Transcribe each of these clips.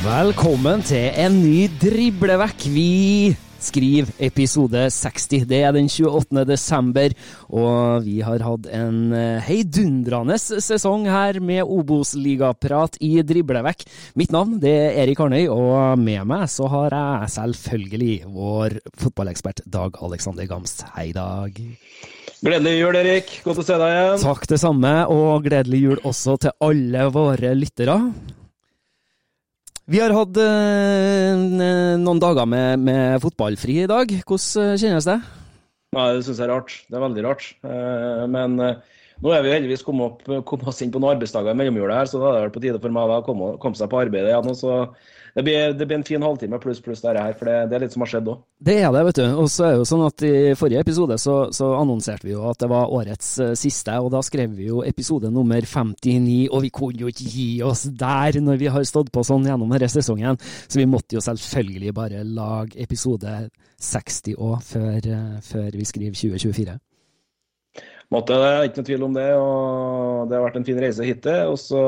Velkommen til en ny driblevekk. Vi skriver episode 60. Det er den 28. desember, og vi har hatt en eh, heidundrende sesong her med Obos-ligaprat i driblevekk. Mitt navn det er Erik Arnøy, og med meg så har jeg selvfølgelig vår fotballekspert Dag Alexander Gamst. Hei, Dag. Gledelig jul, Erik. Godt å se deg igjen. Takk det samme, og gledelig jul også til alle våre lyttere. Vi har hatt eh, noen dager med, med fotballfri i dag. Hvordan kjennes det? Nei, Det syns jeg er rart. Det er veldig rart. Eh, Men eh, nå er vi heldigvis kommet, opp, kommet oss inn på noen arbeidsdager i mellomjula her, så da er det på tide for meg å komme, komme seg på arbeid igjen. og så det blir, det blir en fin halvtime pluss pluss dette her, for det, det er litt som har skjedd òg. Det er det, vet du. Og så er det jo sånn at I forrige episode så, så annonserte vi jo at det var årets eh, siste, og da skrev vi jo episode nummer 59, og vi kunne jo ikke gi oss der når vi har stått på sånn gjennom denne sesongen. Så vi måtte jo selvfølgelig bare lage episode 60 òg, før, eh, før vi skriver 2024. Måtte det, er ikke noe tvil om det. og Det har vært en fin reise hittil. Og så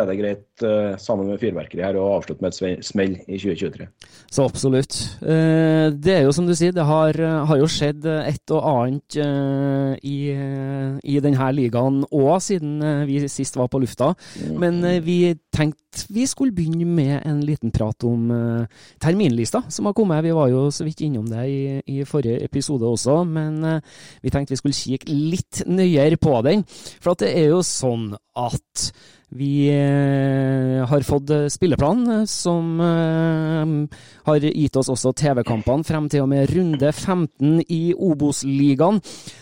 er det greit, eh, sammen med fyrverkeri her, å avslutte med et smell i 2023. Så absolutt. Eh, Det er jo som du sier, det har, har jo skjedd et og annet eh, i, eh, i denne ligaen òg, siden eh, vi sist var på lufta. Men eh, vi tenkte vi skulle begynne med en liten prat om eh, terminlista som har kommet. Vi var jo så vidt innom det i, i forrige episode også, men eh, vi tenkte vi skulle kikke litt nøyere på den. For at det er jo sånn at vi eh, har fått eh, spilleplan eh, som har gitt oss også TV-kampene frem til og med runde 15 i Obos-ligaen.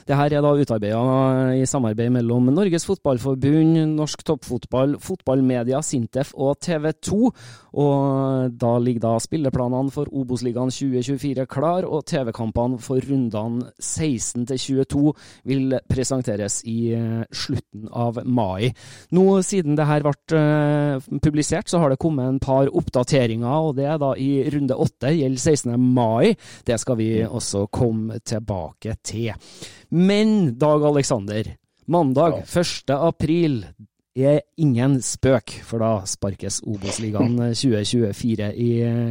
Dette er da utarbeida i samarbeid mellom Norges Fotballforbund, Norsk Toppfotball, Fotballmedia, Sintef og TV 2. Og da ligger da spilleplanene for Obos-ligaen 2024 klar, og TV-kampene for rundene 16 til 22 vil presenteres i slutten av mai. Nå siden det her ble eh, publisert, så har det kommet en par oppdateringer, og det er da i runde 8, gjelder 16. mai. Det skal vi også komme tilbake til. Men Dag Aleksander, mandag 1. april er ingen spøk, for da sparkes Obos-ligaen 2024 i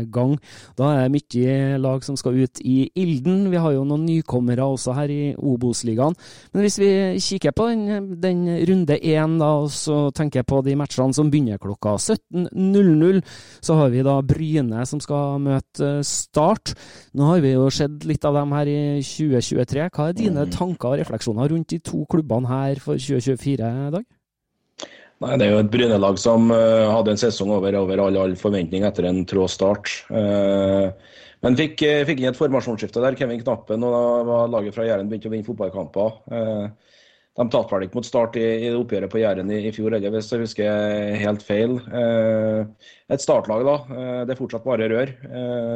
gang. Da er det mye lag som skal ut i ilden. Vi har jo noen nykommere også her i Obos-ligaen. Men hvis vi kikker på den, den runde én, da, og så tenker jeg på de matchene som begynner klokka 17.00, så har vi da Bryne som skal møte Start. Nå har vi jo sett litt av dem her i 2023. Hva er dine tanker og refleksjoner rundt de to klubbene her for 2024, Dag? Nei, Det er jo et Bryne-lag som uh, hadde en sesong over, over all, all forventning etter en trå start. Uh, men fikk, fikk, inn et formasjonsskifte der. Kevin Knappen og da var laget fra Jæren begynte å vinne fotballkamper. Uh, de tapte vel ikke mot Start i, i oppgjøret på Jæren i, i, fjor heller, hvis jeg husker helt feil. et startlag, da. det er fortsatt bare rør.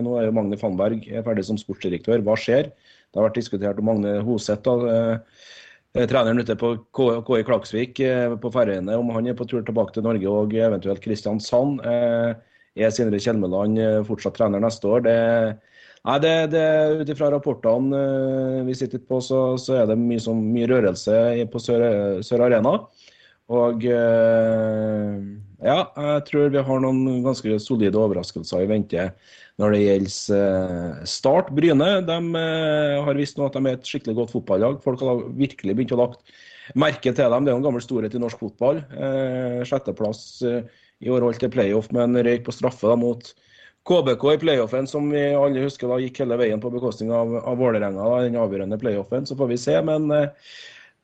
nå er jo Magne Fannberg ferdig som sportsdirektør. Hva skjer? Det har vært diskutert om Magne Hoseth. da, treneren ute på KI Klaksvik eh, på Færøyene, om han er på tur tilbake til Norge og eventuelt Kristiansand. Eh, er Sindre Kjelmeland fortsatt trener neste år? Det, nei, det, det Ut ifra rapportene vi sitter på, så, så, er det mye, så, mye rørelse på Sør, Sør Arena. Og ja, jeg tror vi har noen ganske solide overraskelser i vente når det gjelder eh, Start. Bryne de eh, har visst nå at de er et skikkelig godt fotballag. Folk har virkelig begynt å lagt merke til dem. Det er jo en gammel storhet i norsk fotball. Eh, sjetteplass i år til playoff med en røyk på straffe da, mot KBK i playoffen, som vi alle husker da gikk hele veien på bekostning av, av Vålerenga, den avgjørende playoffen. Så får vi se. men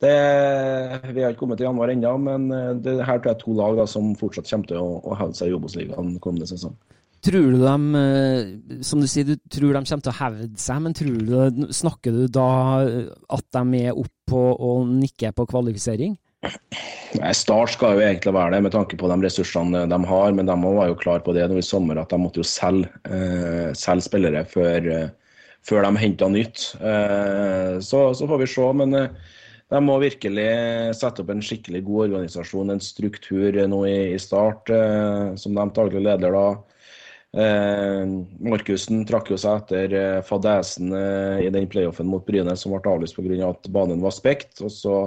det, vi har ikke kommet til januar ennå, men det her tror jeg er to lag da, som fortsatt kommer til å, å hevde seg i Obos-ligaen kommende sesong. Tror du de, eh, som du sier, du tror de kommer til å hevde seg, men tror du, snakker du da at de er oppe og nikker på kvalifisering? Nei, Start skal jo egentlig være det, med tanke på de ressursene de har. Men de var jo klar på det nå i sommer, at de måtte jo selge, eh, selge spillere før, eh, før de henta nytt. Eh, så, så, får vi se. Men eh, de må virkelig sette opp en skikkelig god organisasjon, en struktur nå i, i Start, eh, som de daglig leder da Eh, Markussen trakk jo seg etter eh, fadesen eh, i den playoffen mot Bryne som ble avlyst pga. at banen var spekt. Og så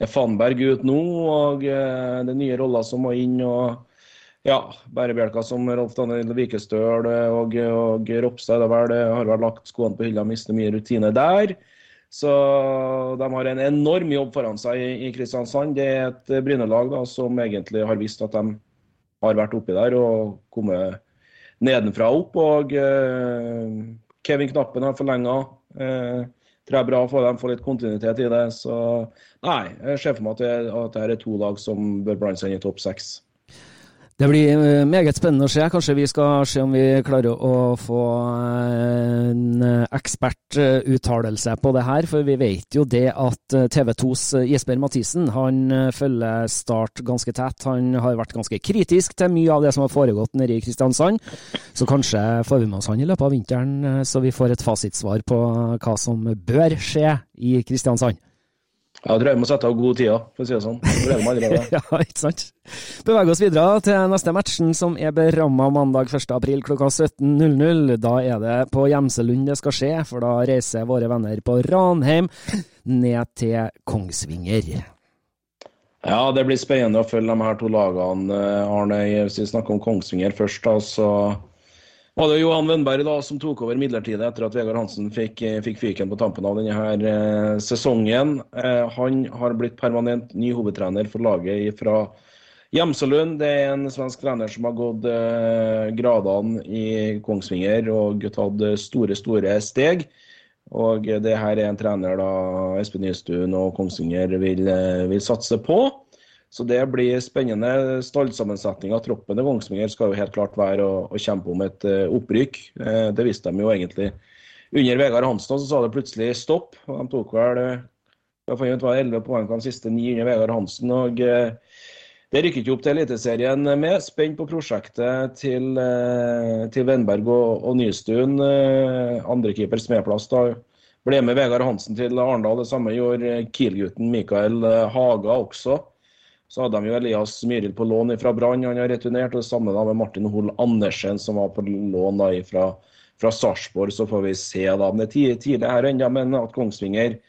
er Fannberg ut nå, og eh, det er nye roller som må inn. og ja, bærebjelker som Rolf Daniel Vikestøl og, og Ropstad vel, har vel lagt skoene på hylla, mister mye rutine der. Så de har en enorm jobb foran seg i, i Kristiansand. Det er et Bryne-lag som egentlig har visst at de har vært oppi der og kommet nedenfra og opp. Og eh, Kevin Knappen har forlenga. Eh, tror jeg er bra for dem, få litt kontinuitet i det. Så nei, jeg ser for meg at det, at det er to lag som bør blande seg inn i topp seks. Det blir eh, meget spennende å se. Kanskje vi skal se om vi klarer å få eh, en ekspertuttalelse på det her. For vi vet jo det at eh, TV 2s Jesper Mathisen han følger Start ganske tett. Han har vært ganske kritisk til mye av det som har foregått nede i Kristiansand. Så kanskje får vi med oss han i løpet av vinteren, så vi får et fasitsvar på hva som bør skje i Kristiansand. Jeg tror jeg må sette av god tid, for å si det sånn. Det. ja, ikke sant. Beveger oss videre til neste matchen, som er beramma mandag 1.4 klokka 17.00. Da er det på Gjemselund det skal skje, for da reiser våre venner på Ranheim ned til Kongsvinger. Ja, det blir spennende å følge de her to lagene. Arne, hvis vi snakker om Kongsvinger først, da, så var det Johan Wennberg da, som tok over midlertidig etter at Vegard Hansen fikk, fikk fyken på tampen av denne her, eh, sesongen. Eh, han har blitt permanent ny hovedtrener for laget fra Jemselund. Det er en svensk trener som har gått eh, gradene i Kongsvinger og tatt store, store steg. Og det her er en trener da Espen Nystuen og Kongsvinger vil, eh, vil satse på. Så det blir spennende. Stallsammensetninga av troppen til Kongsvinger skal jo helt klart være å, å kjempe om et uh, opprykk. Uh, det visste de jo egentlig under Vegard Hansen, og så sa det plutselig stopp. og De tok vel uh, ut, var 11 poeng på de siste ni under Vegard Hansen. og uh, Det rykket jo opp til Eliteserien med. Spent på prosjektet til, til Vennberg og, og Nystuen. Andrekeeper da ble med Vegard Hansen til Arendal. Det samme gjorde Kiel-gutten Mikael Haga også. Så hadde de jo Elias Myril på lån fra Brann, han har returnert. Og det samme da med Martin Hoel Andersen, som var på lån da fra, fra Sarpsborg. Så får vi se, da. Men det er tidlig her ennå, men at Kongsvinger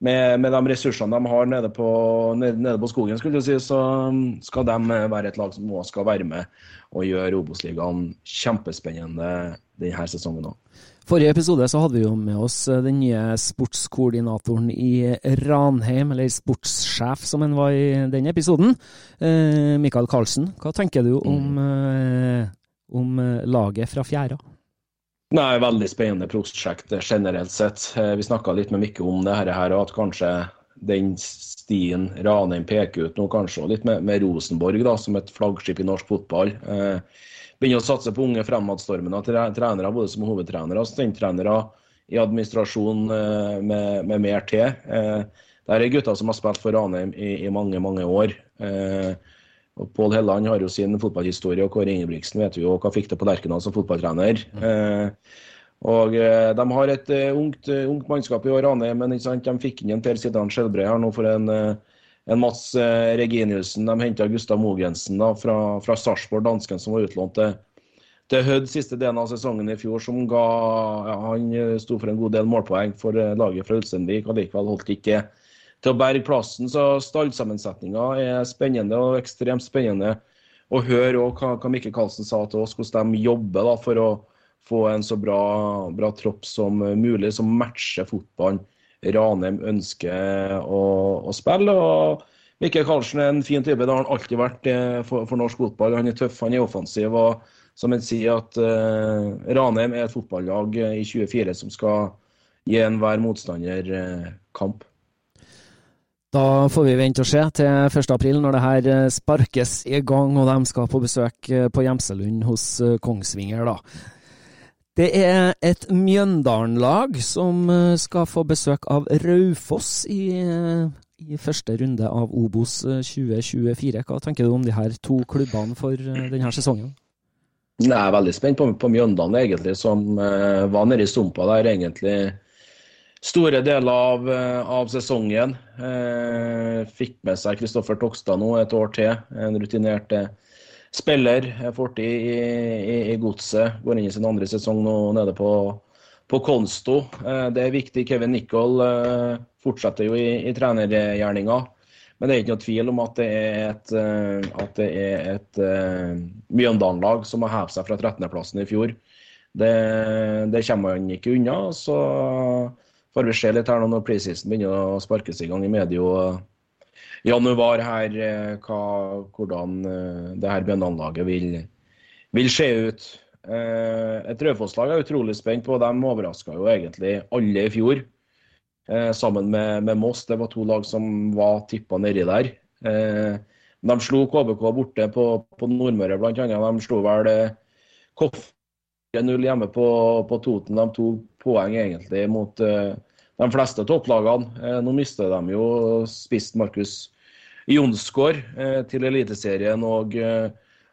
med, med, de ressursene de har nede på, nede, nede på skogen, skulle du si, så skal de være et lag som også skal være med og gjøre Obos-ligaen kjempespennende denne sesongen òg. Forrige episode så hadde vi jo med oss eh, den nye sportskoordinatoren i Ranheim, eller sportssjef som han var i den episoden, eh, Mikael Karlsen. Hva tenker du om, mm. eh, om laget fra fjæra? Nei, Veldig spennende prosjekt generelt sett. Vi snakka litt med Mikke om det her, og at kanskje den stien Ranheim peker ut nå, kanskje, og litt med, med Rosenborg da, som et flaggskip i norsk fotball. Eh, begynner å satse på unge fremadstormende trenere, både som hovedtrenere og assistenttrenere i administrasjon eh, med, med, mer til. Eh, det er gutter som har spilt for Ranheim i, i mange, mange år. Eh, og Pål Helland har jo sin fotballhistorie, og Kåre Ingebrigtsen vet vi jo hva fikk det på Lerkendal som fotballtrener. Mm. Og De har et ungt, ungt mannskap i år, Ranheim, men de fikk inn en Per Sidan Skjelbrei her nå for en, en Mats Reginiussen. De henta Gustav Mogensen da, fra, fra Sarpsborg, dansken som var utlånt til til Hødd siste delen av sesongen i fjor, som ga ja, Han eh, sto for en god del målpoeng for eh, laget fra Ulsteinvik, og likevel holdt ikke til å berge plassen. Så stallsammensetninga er spennende og ekstremt spennende å høre hva, hva Mikkel Karlsen sa til oss, hvordan de jobber da, for å få en så bra, bra tropp som mulig, som matcher fotballen Ranheim ønsker å, å spille. og Mikkel Karlsen er en fin type, det har han alltid vært eh, for, for norsk fotball. Han er tøff, han er offensiv. og som en sier at uh, Ranheim er et fotballag eh, i 24 som skal gi enhver motstander uh, kamp. Da får vi vente og se til 1.4 når det her sparkes i gang og de skal på besøk på Gjemselund hos Kongsvinger. da. Det er et Mjøndalen-lag som skal få besøk av Raufoss i, i, første runde av Obos 2024. Hva tenker du om de her to klubbene for denne sesongen? Jeg er veldig spent på, på Mjøndalen, egentlig, som uh, var nede i sumpa der egentlig store deler av, uh, av sesongen. Uh, fikk med seg Kristoffer Tokstad nå et år til, en rutinert spiller. Fortid i, i, i godset. Går inn i sin andre sesong nå nede på, på Konsto. det er viktig. Kevin Nicol fortsetter jo i, i trenergjerninga. Men det er ikke noe tvil om at det er et, eh, at det er et Mjøndalen-lag som har hevet seg fra 13.-plassen i fjor. Det, det, kommer man ikke unna. Så får vi se litt her nå når preseason begynner å sparkes i gang i medio januar her, eh, hva, hvordan det her Mjøndalen-laget vil, vil, se ut. Et Raufoss-lag er utrolig spent på. De overraska jo egentlig alle i fjor eh, sammen med, med, Moss. Det var to lag som var tippa nedi der. Eh, de slo KBK borte på, på Nordmøre bl.a. De slo vel eh, Koff 0 hjemme på, på, Toten. De tok poeng egentlig mot eh, de fleste topplagene. Eh, nå mister de jo spist Markus Jonsgaard eh, til Eliteserien og, eh,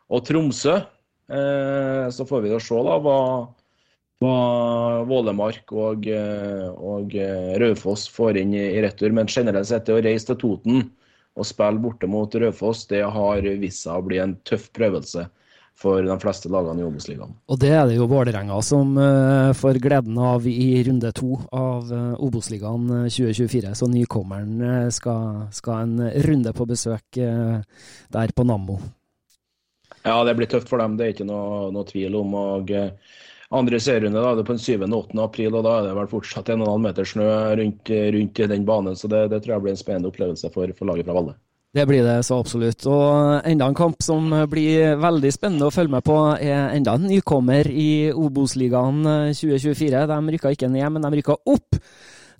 og Tromsø. så får vi da se da hva hva Vålemark og, og Raufoss får inn i retur. Men generelt sett, det å reise til Toten og spille borte mot Raufoss, det har vist seg å bli en tøff prøvelse for de fleste lagene i Obos-ligaen. Og det er det jo Vålerenga som uh, får gleden av i runde to av uh, Obos-ligaen 2024. Så nykommeren uh, skal, skal, en runde på besøk der på Nammo. Ja, det blir tøft for dem, det er ikke noe, noe tvil om. og andre serierunde da, det er på den 7. og 8. april, og da er det vel fortsatt 1,5 meter snø rundt, rundt, den banen. Så det, det, tror jeg blir en spennende opplevelse for, for laget fra Valle. Det blir det så absolutt. Og enda en kamp som blir veldig spennende å følge med på, er enda en nykommer i Obos-ligaen 2024. De rykka ikke ned, men de rykka opp.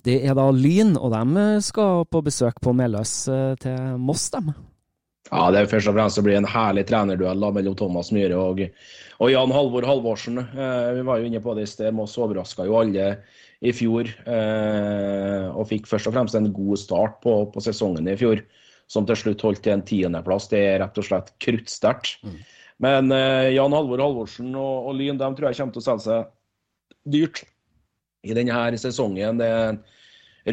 Det er da Lyn, og de skal på besøk på Meløs eh, til Moss, dem. Ja, det er først og fremst å bli en herlig trenerduell mellom Thomas Myhre og, og, Jan Halvor Halvorsen. Eh, vi var jo inne på det i sted. Moss overraska jo alle i fjor. Eh, og fikk først og fremst en god start på, på, sesongen i fjor, som til slutt holdt til en tiendeplass. Det er rett og slett kruttsterkt. Mm. Men eh, Jan Halvor Halvorsen og, og Lyn de tror jeg kommer til å selge seg dyrt i denne sesongen. Det er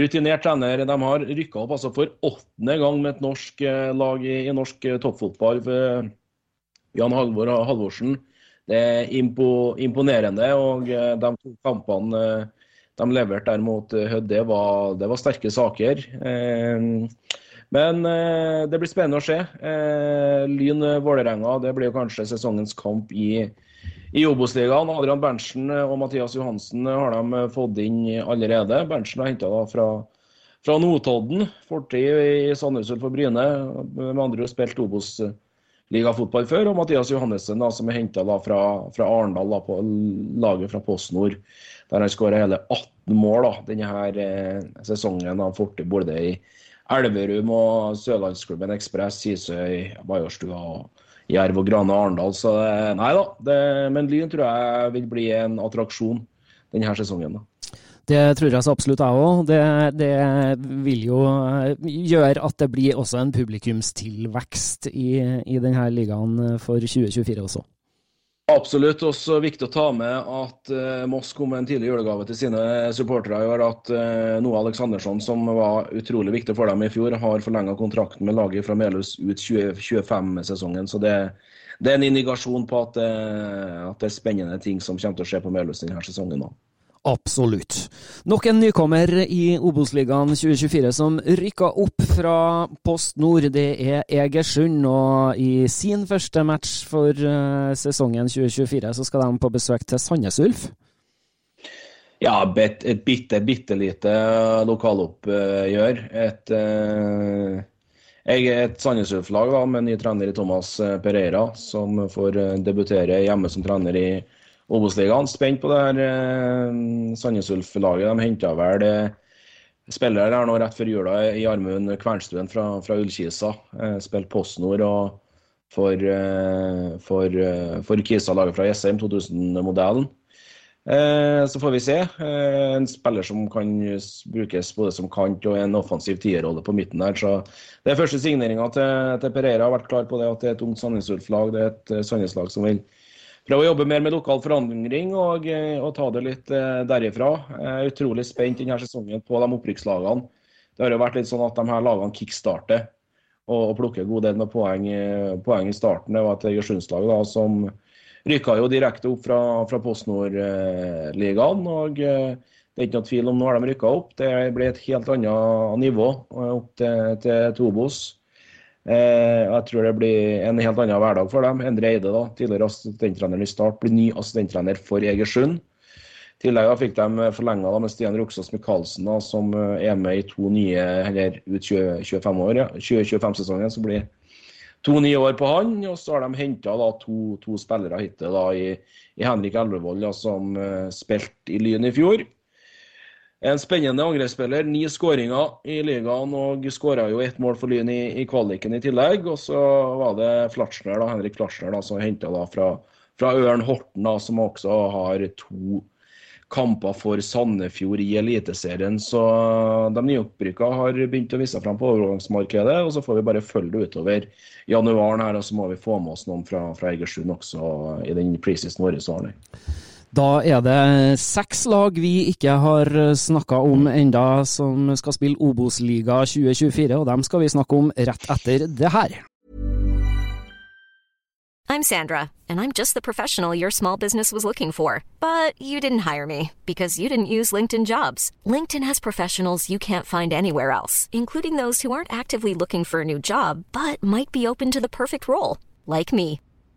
rutinert trener. De har rykka opp altså for åttende gang med et norsk eh, lag i, i norsk eh, toppfotball. Jan Halvor Halvorsen. Det er impo, imponerende. og eh, De to kampene de leverte der mot Hødd, det, det, var sterke saker. Men det blir spennende å se. Lyn Vålerenga det blir kanskje sesongens kamp i i Obos-ligaen, Adrian Berntsen og Mathias Johansen har de fått inn allerede. Berntsen har henta fra, fra Notodden, fortid i Sandnes Ulf og Bryne. Med andre har spilt Obos-ligafotball før. Og Mathias Johannessen, som er henta fra, fra, Arendal, da, på laget fra PostNord. Der han skåra hele 18 mål da, denne her, eh, sesongen. Han fortid både i Elverum og Sørlandsklubben Ekspress, Hisøy, Majorstua og Jerv og Grane Arendal. Så nei da. Det, men Lyn tror jeg vil bli en attraksjon denne sesongen. da. Det tror jeg så absolutt jeg òg. Det, det, vil jo gjøre at det blir også en publikumstilvekst i, i denne ligaen for 2024 også. Absolutt. Også viktig å ta med at uh, Moss kom med en tidlig julegave til sine supportere i år. At uh, Noah Aleksandersson, som var utrolig viktig for dem i fjor, har forlenga kontrakten med laget fra Melhus ut 2025-sesongen. Så det, det, er en indikasjon på at, uh, at, det er spennende ting som kommer til å skje på Melhus denne sesongen. Også. Absolutt. Nok en nykommer i Obos-ligaen 2024 som rykka opp fra Post Nord. Det er Egersund. Og i sin første match for uh, sesongen 2024 så skal de på besøk til Sandnes Ulf. Ja, et, et bitte, bitte lite lokaloppgjør. Et, uh, jeg er et Sandnes Ulf-lag med ny trener i Thomas Pereira, som får debutere hjemme som trener i Obos-ligaen. Spent på det her eh, Sandnes Ulf-laget. De henta vel eh, spillere der nå rett før jula i Armund Kvernstuen fra, fra Ullkisa. Eh, spilt PostNord og for, eh, for, eh, for Kisa-laget fra Jessheim, 2000-modellen. Eh, så får vi se. en spiller som kan brukes både som kant og en offensiv tierrolle på midten der. Så det er første signeringa til, til Pereira har vært klar på det at det er et ungt Sandnes Ulf-lag. Det er et Sandnes-lag som vil prøve å jobbe mer med lokal forandring og, eh, og ta det litt eh, derifra. Jeg er utrolig spent denne sesongen på de opprykkslagene. Det har jo vært litt sånn at de her lagene kickstarter og, og plukker en god del med poeng, eh, poeng, i starten. Det var et Egersundslag som rykka jo direkte opp fra, fra Post Nord-ligaen. og det er ikke noe tvil om nå har de rykka opp. Det ble et helt annet nivå opp til, til Tobos. Eh, jeg tror det blir en helt annen hverdag for dem. Endre Eide, da, tidligere assistenttrener i Start, blir ny assistenttrener for Egersund. Tidligere fikk de forlenga med Stian Roksås Michaelsen, da, som eh, er med i to nye, eller ut 2025 år, ja. 2025-sesongen. Så blir to nye år på han. Og så har de henta to, to, spillere hittil da, i, i Henrik Elvevold, som uh, spilte i Lyn i fjor. En spennende angrepsspiller. Ni skåringer i ligaen og skåra jo ett mål for Lyn i, i, kvaliken i tillegg. Og så var det Flatsner, da, Henrik Flatsner da, som henta fra, fra Ørn Horten, da, som også har to kamper for Sandefjord i Eliteserien. Så de nyopprykka har begynt å vise frem på overgangsmarkedet. Og så får vi bare følge det utover januaren her, og så må vi få med oss noen fra, fra Egersund også i den preseason vår. Da er det seks lag vi ikke har snakka om enda som skal spille Obos-liga 2024, og dem skal vi snakke om rett etter det her. I'm Sandra, and I'm just the professional your small business was looking for. But you didn't hire me because you didn't use LinkedIn jobs. LinkedIn has professionals you can't find anywhere else, including those who aren't actively looking for a new job, but might be open to the perfect role, like me.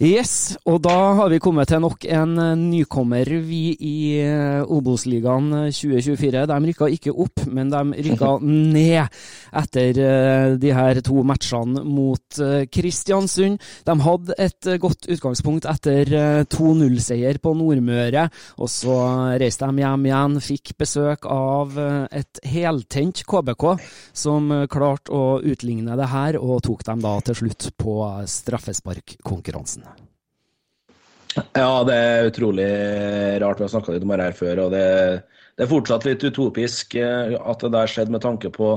Yes, og da har vi kommet til nok en eh, nykommer, vi i eh, Obos-ligaen 2024. De rykka ikke opp, men de rykka ned etter eh, de her to matchene mot Kristiansund. De hadde et godt utgangspunkt etter 2-0-seier på Nordmøre, og så reiste de hjem igjen. Fikk besøk av et heltent KBK, som klarte å utligne det her, og tok dem da til slutt på straffesparkkonkurransen. Ja, det er utrolig rart. Vi har snakka litt om det her før. og det, det, er fortsatt litt utopisk eh, at det der skjedde med tanke på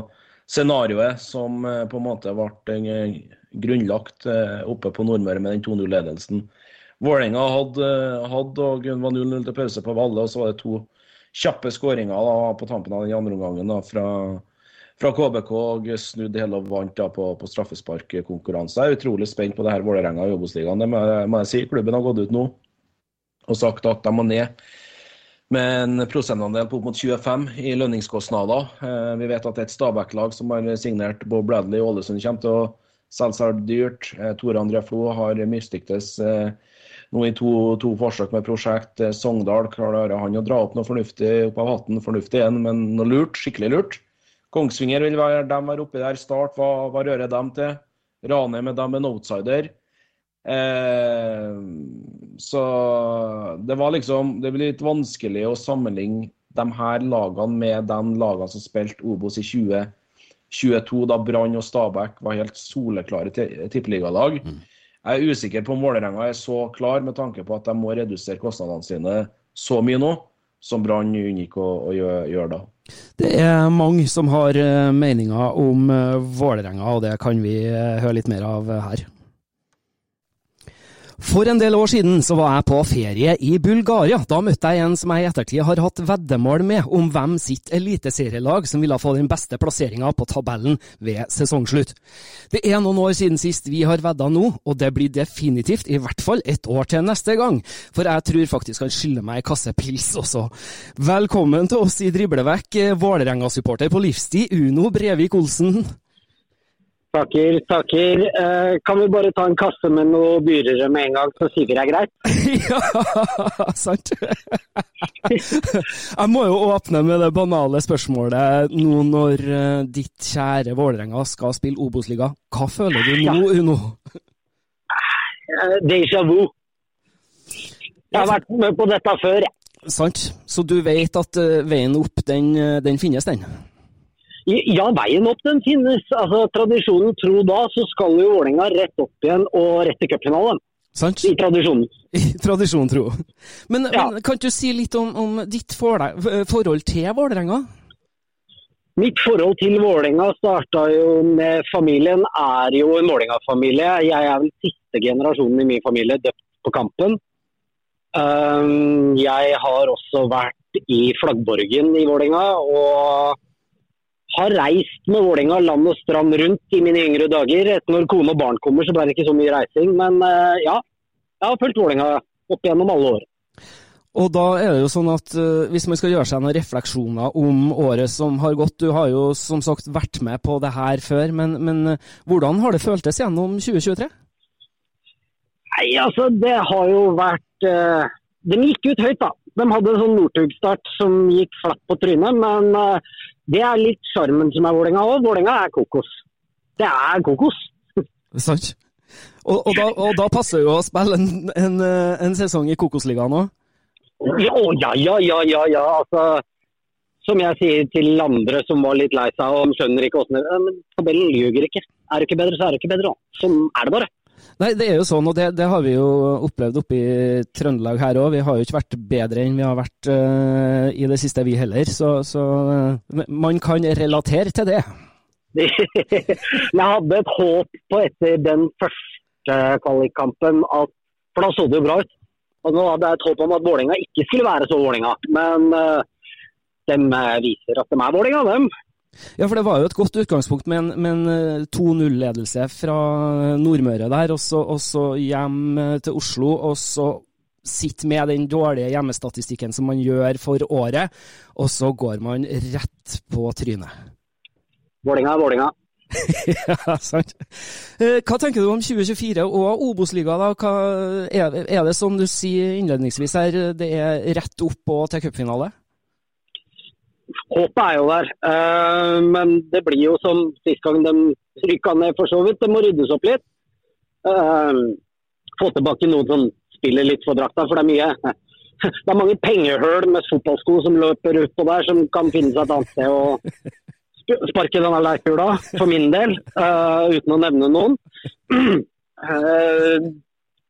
scenarioet som eh, på en måte ble eh, grunnlagt oppe på Nordmøre med den 2-0-ledelsen. Vålerenga hadde, hadde, og var 0-0 til pause på Valle, og så var det to kjappe skåringer på tampen av den andre omgangen fra, fra KBK og snudde hele og vant da på, på straffesparkkonkurranse. Jeg er utrolig spent på det her Vålerenga i Obos-ligaen. Det må, jeg si. Klubben har gått ut nå og sagt at de må ned med en prosentandel på opp mot 25 i lønningskostnader. Eh, vi vet at det er et Stabæk-lag som har signert Bob Bradley i Ålesund kommer til å selge seg dyrt. Eh, Tore André Flo har mislyktes eh, nå i to, to, forsøk med prosjekt. Sogndal klarer han å dra opp noe fornuftig opp av hatten. Fornuftig igjen, men noe lurt. Skikkelig lurt. Kongsvinger vil være de være oppi der. Start, hva, hva rører dem til? Ranheim med dem en outsider. Eh, så det var liksom Det blir litt vanskelig å sammenligne de her lagene med de lagene som spilte Obos i 2022, da Brann og Stabæk var helt soleklare tippeligalag. Mm. Jeg er usikker på om Vålerenga er så klar med tanke på at de må redusere kostnadene sine så mye nå som Brann unngikk å, å gjøre, gjøre da. Det er mange som har eh, meninger om uh, Vålerenga, og det kan vi uh, høre litt mer av her. For en del år siden så var jeg på ferie i Bulgaria. Da møtte jeg en som jeg i ettertid har hatt veddemål med om hvem sitt eliteserielag som ville få den beste plasseringa på tabellen ved sesongslutt. Det er noen år siden sist vi har vedda nå, og det blir definitivt i hvert fall et år til neste gang. For jeg tror faktisk han skylder meg en kasse pils også. Velkommen til oss i Driblevekk, Vålerenga-supporter på livstid, Uno Brevik Olsen. Takker, takker. Eh, kan vi bare ta en kasse med noe dyrere med en gang, så sier vi det er greit? ja, sant. Jeg må jo åpne med det banale spørsmålet nå når uh, ditt kjære Vålerenga skal spille Obos-liga. Hva føler du nå, ja. Uno? Uh, Déjà vu. Jeg har vært med på dette før. Sant. Så du vet at uh, veien opp, den, den finnes, den? Ja, veien opp den finnes. Altså, Tradisjonen tro da, så skal jo Vålerenga rett opp igjen og rett til cupfinalen. Sant? I tradisjonen. I tradisjonen tro. Men, ja. men, kan du si litt om, om ditt forhold til Vålerenga? Mitt forhold til Vålerenga starta jo med familien, er jo en Vålerenga-familie. Jeg er vel siste generasjonen i min familie døpt på kampen. Um, jeg har også vært i flaggborgen i Vålerenga. og har reist med Vålerenga land og strand rundt i mine yngre dager. Når kone og barn kommer, så ble det ikke så mye reising. Men uh, ja, jeg har fulgt Vålerenga opp gjennom alle år. Og da er det jo sånn at uh, Hvis man skal gjøre seg noen refleksjoner om året som har gått Du har jo som sagt vært med på det her før, men, men uh, hvordan har det føltes gjennom 2023? Nei, altså Det har jo vært uh, De gikk ut høyt, da. De hadde en sånn Northug-start som gikk flatt på trynet. Men det er litt sjarmen som er Vålerenga òg. Vålerenga er kokos. Det er kokos. Sant. Og, og, da, og, da, passer jo å spille en, en, en sesong i Kokosligaen òg? Ja, ja, ja, ja, ja. Altså, som jeg sier til andre som var litt lei seg og skjønner ikke åssen det Tabellen ljuger ikke. Er det ikke bedre, så er det ikke bedre. Sånn er det bare. Nei, det er jo sånn, og det, det har vi jo opplevd oppe i Trøndelag her òg. Vi har jo ikke vært bedre enn vi har vært uh, i det siste, vi heller. Så, så uh, man kan relatere til det. jeg hadde et håp på etter den første kvalikkampen, for da så det jo bra ut. Og nå hadde jeg et håp om at Vålerenga ikke skulle være så Vålerenga. Men uh, de viser at de er Vålerenga, dem. Ja, for det var jo et godt utgangspunkt med en, en 2-0-ledelse eh, fra Nordmøre der, og så, hjem eh, til Oslo. Og så sitte med den dårlige hjemmestatistikken som man gjør for året, og så går man rett på trynet. Vålinga Vålinga. ja, sant. Eh, Hva tenker du om 2024 og Obos-liga? da? Er, er det som du sier innledningsvis her, det er rett opp og til cupfinale? Håpet er jo der. Eh, men det blir jo som sist gang de rykka ned, for så vidt. Det må ryddes opp litt. Eh, få tilbake noen som spiller litt for drakta, for det er mye det er mange pengehull med fotballsko som løper utpå der, som kan finne seg et annet sted å sparke denne leirkula, for min del, eh, uten å nevne noen.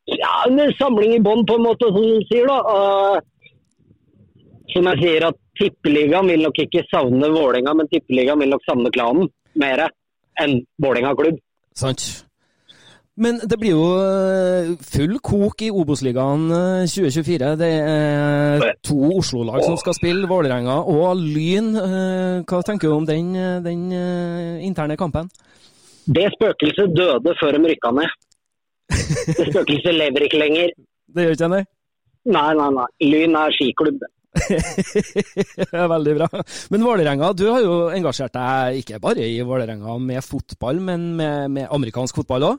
Ja, en samling i bånn, på en måte, som du sier. da. Som jeg sier, at Tippeligaen vil nok ikke savne Vålerenga, men Tippeligaen vil nok savne klanen mer enn Vålerenga klubb. Sant. Men det blir jo eh, full kok i Obos-ligaen eh, 2024. Det er to Oslo-lag som skal spille, Vålerenga og Lyn. Eh, Hva tenker du om den, eh, den eh, interne kampen? Det spøkelset døde før de rykka ned. Det spøkelset lever ikke lenger. Det gjør ikke det? Nei, nei, nei. Lyn er skiklubb. Veldig bra. Men Vålerenga, du har jo engasjert deg ikke bare i Vålerenga med fotball, men med, med amerikansk fotball òg?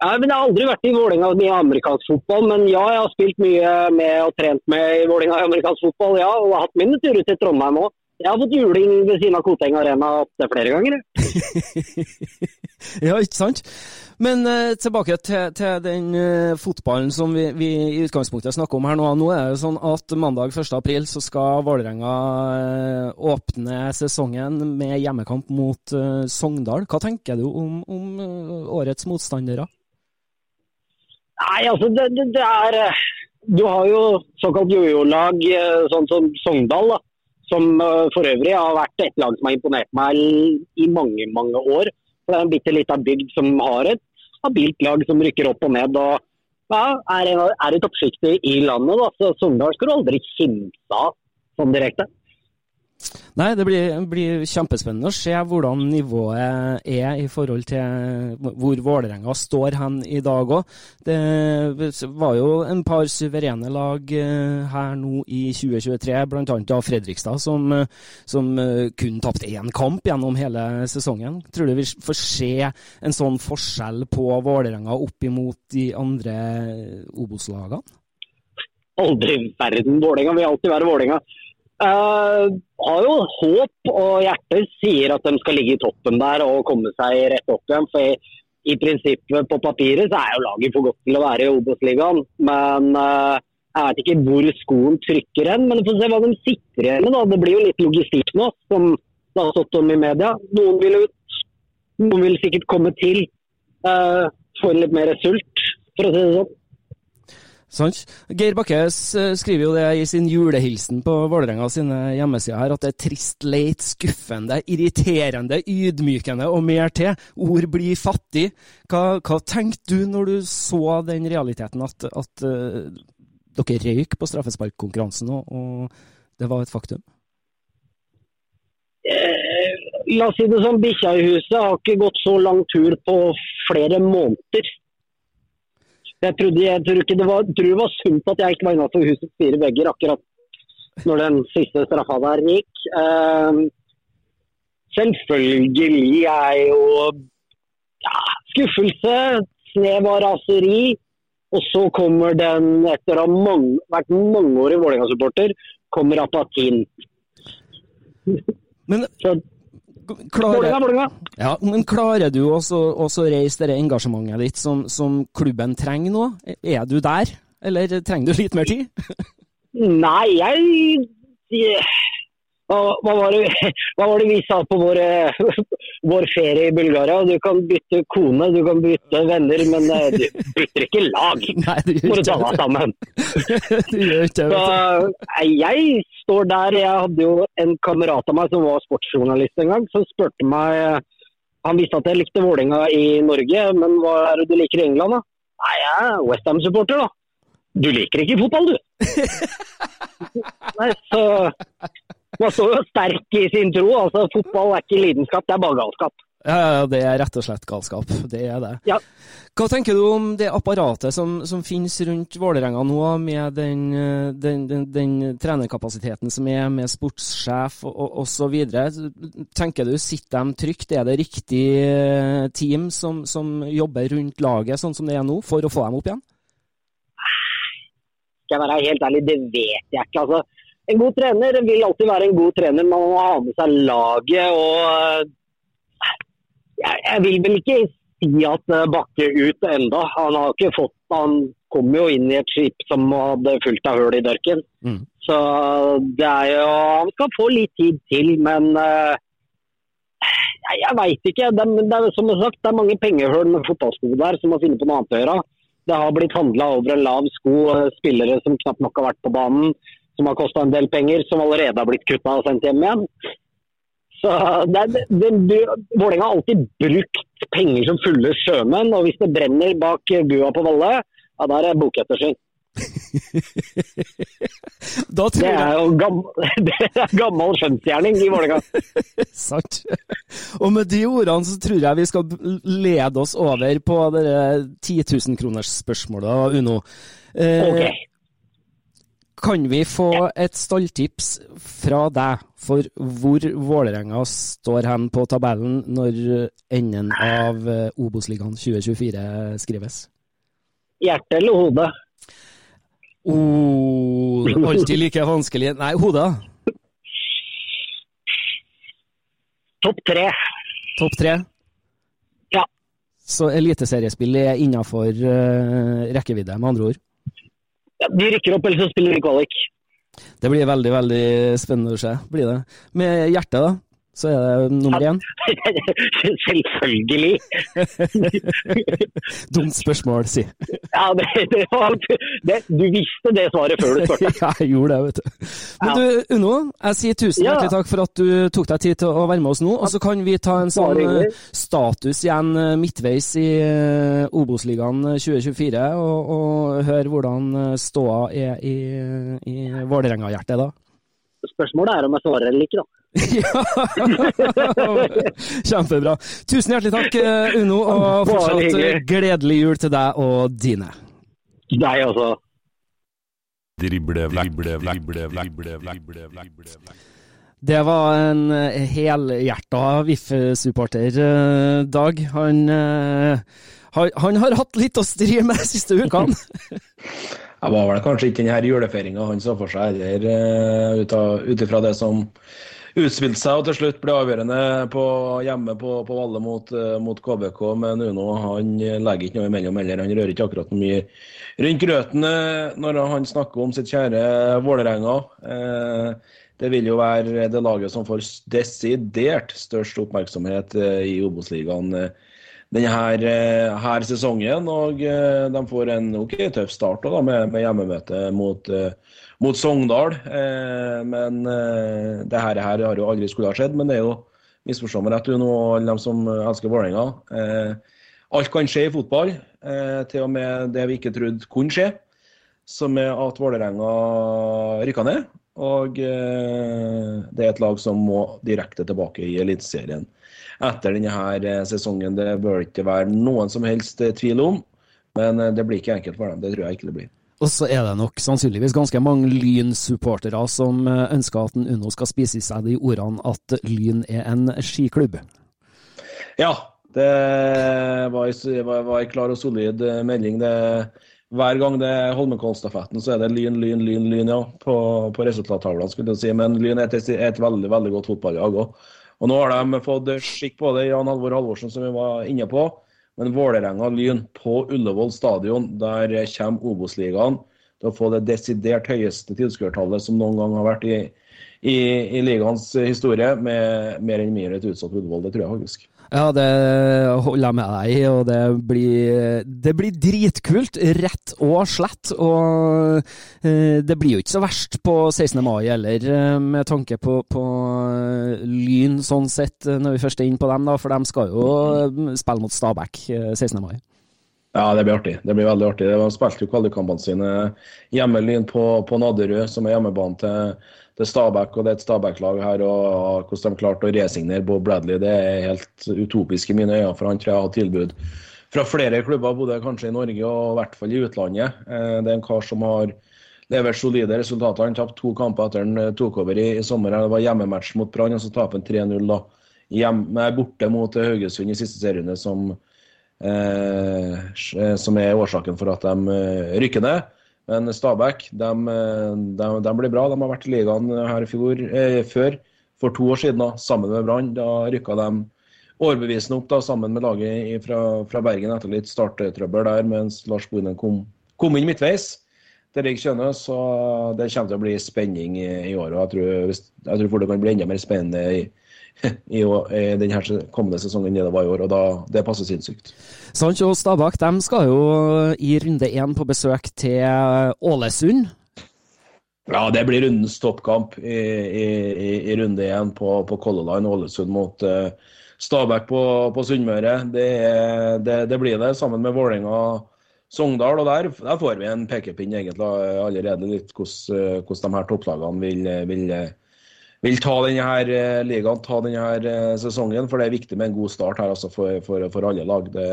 Ja, men Jeg har aldri vært i Vålerenga med amerikansk fotball, men ja, jeg har spilt mye med og trent med i Vålerenga i amerikansk fotball, ja, og har hatt mine turer til Trondheim òg. Jeg har fått juling ved siden av Koteng Arena opptil flere ganger. ja, ikke sant? Men eh, tilbake til, til den eh, fotballen som vi, vi i utgangspunktet snakker om her nå. Nå er det sånn at mandag 1. april så skal Vålerenga eh, åpne sesongen med hjemmekamp mot eh, Sogndal. Hva tenker du om, om eh, årets motstandere? Nei, altså det, det, det er eh, Du har jo såkalt jojo-lag, sånn som Sogndal, da, som eh, for øvrig har vært et lag som har imponert meg i mange, mange år. Det er en bitte lita bygd som har et habilt lag som rykker opp og ned. og ja, er, et oppsiktig er i toppsjiktet i landet. da, så Sogndal skal du aldri kimse av sånn direkte. Nei, det blir, blir kjempespennende å se hvordan nivået er i forhold til hvor Vålerenga står hen i dag òg. Det var jo en par suverene lag eh, her nå i 2023, bl.a. av Fredrikstad, som, eh, som eh, kun tapte én kamp gjennom hele sesongen. Tror du vi får se en sånn forskjell på Vålerenga opp imot de andre Obos-lagene? Aldri i verden. Vålerenga vil alltid være Vålerenga. Eh, har jo håp og hjertet sier at de skal ligge i toppen der og komme seg rett opp igjen. For i, i prinsippet på papiret så er jo laget for godt til å være i Obos-ligaen. Men uh, jeg vet ikke hvor skoen trykker hen. Men vi får se hva de sitter igjen med. Det blir jo litt logistikk nå, som det har stått om i media. Noen vil ut, noen vil sikkert komme til. Uh, få litt mer result, for å si det sånn. Sant? Geir Bakke skriver jo det i sin julehilsen på Vålerenga sine hjemmesider her, at det er trist, leit, skuffende, irriterende, ydmykende og mer til. Ord blir fattig. Hva, hva tenkte du når du så den realiteten at, at uh, dere røyk på straffesparkkonkurransen, og, og det var et faktum? eh, La oss si det sånn, bikkja i huset har ikke gått så lang tur på flere måneder. Jeg trodde, jeg tror ikke det var, tror det var sunt at jeg ikke var innafor husets fire vegger akkurat når den siste straffa der gikk. Uh, selvfølgelig er jo ja, skuffelse, snev av raseri. Og så kommer den, etter å ha mange, vært mangeårig Vålerenga-supporter, kommer apatien. Men klarer, Vålerenga. ja, men klarer du også å reise det engasjementet ditt som, som klubben trenger nå? Er du der, eller trenger du litt mer tid? Nei, jeg hva, hva, var det, hva var det vi sa på vår, eh, vår ferie i Bulgaria? Du kan bytte kone, du kan bytte venner, men eh, du bytter ikke lag. Nei, du Må gjør ta deg sammen. Du gjør ikke det, Så, eh, jeg står der. Jeg hadde jo en kamerat av meg som var sportsjournalist en gang, som spurte meg Han visste at jeg likte Vålerenga i Norge, men hva er det du liker i England, da? Nei, jeg er Westham-supporter, da. Du liker ikke fotball, du. Nei, så Man står jo sterk i sin tro. altså Fotball er ikke lidenskap, det er bare galskap. Ja, ja, det er rett og slett galskap. Det er det. Ja. Hva tenker du om det apparatet som, som finnes rundt Vålerenga nå, med den, eh, den, den, den trenerkapasiteten som er, med sportssjef osv.? Tenker du, sitter de trygt? Er det riktig eh, team som, som jobber rundt laget, sånn som det er nå, for å få dem opp igjen? Skal jeg være helt ærlig, det vet jeg ikke. Altså, en god trener vil alltid være en god trener. Man må ha med seg laget og jeg, jeg vil vel ikke si at eh, Bakke ut enda. Han har ikke fått Han kom jo inn i et skip som hadde fullt av hull i dørken. Mm. Så det er jo Han skal få litt tid til, men uh, jeg, jeg veit ikke. Det, det, er, som sagt, det er mange pengehull med fotballsko der som må finne på noe annet å gjøre. Det har blitt handla over en lav sko, eh, spillere som knapt nok har vært på banen, som har kosta en del penger, som allerede har blitt kutta og sendt hjem igjen. Så Vålerenga har alltid brukt penger som fulle sjømenn, og hvis det brenner bak bua på Valle, ja, da er det bokettersyn. det er jo gammel, er gammel skjønnsgjerning i Vålerenga. Sant. Og med de ordene så tror jeg vi skal lede oss over på det 10 000-kronersspørsmålet, Uno. Eh, okay. Kan vi få et stalltips fra deg for hvor Vålerenga står hen på tabellen når enden av eh, Obos-ligaen 2024 skrives? Hjerte eller hode? Oh, alltid like vanskelig. Nei, hodet. Topp tre. Topp tre? Ja. Så eliteseriespill er innafor uh, rekkevidde, med andre ord? Ja, de rykker opp, eller så spiller de kvalik. Det blir veldig veldig spennende å se. blir det. Med hjertet, da? Så er det nummer én? Selvfølgelig! Dumt spørsmål, si. Ja, det, det var, det, du visste det svaret før du spurte. ja, jeg gjorde det, vet du. Men du, Uno, jeg sier tusen ja. hjertelig takk for at du tok deg tid til å være med oss nå. Og så kan vi ta en sånn eh, status igjen eh, midtveis i eh, Obos-ligaen 2024, og, og høre hvordan ståa er i, i Vålerenga-hjertet da. Spørsmålet er om jeg svarer eller ikke, da. Ja! Kjempebra. Tusen hjertelig takk, eh, Uno, og fortsatt gledelig jul til deg og dine. Deg også. Drible, drible, drible. Det var en eh, helhjerta VIF-supporter, eh, Dag. Han, han, han, har hatt litt å stri med de siste ukene. Det var vel kanskje ikke denne julefeiringa han så for seg heller, ut ifra det som utspilte seg og til slutt ble avgjørende på, hjemme på, på Valle mot, uh, mot, KBK. Men Uno han legger ikke noe imellom heller. Han rører ikke akkurat mye rundt grøten når han snakker om sitt kjære Vålerenga. Uh, det vil jo være det laget som får desidert størst oppmerksomhet i Obos-ligaen denne her, her, sesongen. Og de får en ok tøff start da, med, med hjemmemøte mot mot Sogndal. Eh, men eh, det her, her, har jo aldri skulle ha skjedd. Men det er jo misforstå meg rett, nå, alle de som elsker Vålerenga. Eh, alt kan skje i fotball, eh, til og med det vi ikke trodde kunne skje. Som er at Vålerenga rykka ned. Og eh, det er et lag som må direkte tilbake i Eliteserien etter denne her eh, sesongen. Det bør ikke være noen som helst tvil om. Men det blir ikke enkelt for dem. Det tror jeg ikke det blir. Og så er det nok sannsynligvis ganske mange Lyn-supportere som eh, ønsker at Unno skal spise i seg de ordene at Lyn er en skiklubb. Ja, det var en klar og solid eh, melding. Det, hver gang det er Holmenkollstafetten, så er det Lyn, Lyn, Lyn, Lyn ja, på, på resultattavlene. skulle jeg si. Men Lyn er et, et veldig veldig godt fotballag òg. Og nå har de fått skikk på det, Jan Halvor Halvorsen, som vi var inne på. Men Vålerenga-Lyn på Ullevål stadion, der kommer Obos-ligaen til å få det desidert høyeste tilskuertallet som noen gang har vært i, i, i ligaens historie, med mer enn mindre et utsatt Ullevål. Det tror jeg faktisk. Ja, det holder jeg med deg i, og det blir, det blir dritkult, rett og slett. Og eh, det blir jo ikke så verst på 16. mai heller, eh, med tanke på, på, Lyn sånn sett, når vi først er inne på dem, da, for de skal jo spille mot Stabæk 16. Eh, mai. Ja, det blir artig. Det blir veldig artig. De spilte jo kvalikkampene sine hjemme på, på Nadderud, som er hjemmebanen til, til Stabæk. og Det er et Stabæk-lag her. og Hvordan de klarte å resignere Bob Bradley, det er helt utopisk i mine øyne. For han tror jeg har tilbud fra flere klubber, både kanskje i Norge og i hvert fall i utlandet. Eh, det er en kar som har levert solide resultater. Han tapte to kamper etter han eh, tok over i, i sommer. Det var hjemmematch mot Brann, og så taper han 3-0 da. Hjemme, borte mot Haugesund i siste serierunde, som Eh, eh, som er årsaken for at de eh, rykker ned. Men Stabæk de, de, de, blir bra. De har vært i ligaen her i fjor, eh, før, for to år siden, da, sammen med Brann. Da rykka de overbevisende opp da, sammen med laget fra, fra Bergen etter litt starttrøbbel der, mens Lars Bohinen kom, kom, inn midtveis. Det Kjønø, så det kommer til å bli spenning i, i år. og Jeg tror, jeg tror det kan bli enda mer spennende i, i, i denne kommende sesongen enn det var i år, og da, det passer sinnssykt. Sancho og Stabæk de skal jo i runde én på besøk til Ålesund. Ja, det blir rundens toppkamp i, i, i runde én på, på Color Line. Ålesund mot uh, Stabæk på, på Sunnmøre. Det, det, det, blir det, sammen med Vålerenga Sogndal. Og der, der, får vi en pekepinn egentlig allerede litt hvordan, hvordan de her topplagene vil, vil vil ta denne her, eh, ligaen, ta denne her, eh, sesongen. For det er viktig med en god start her altså for, for, for, alle lag. Det,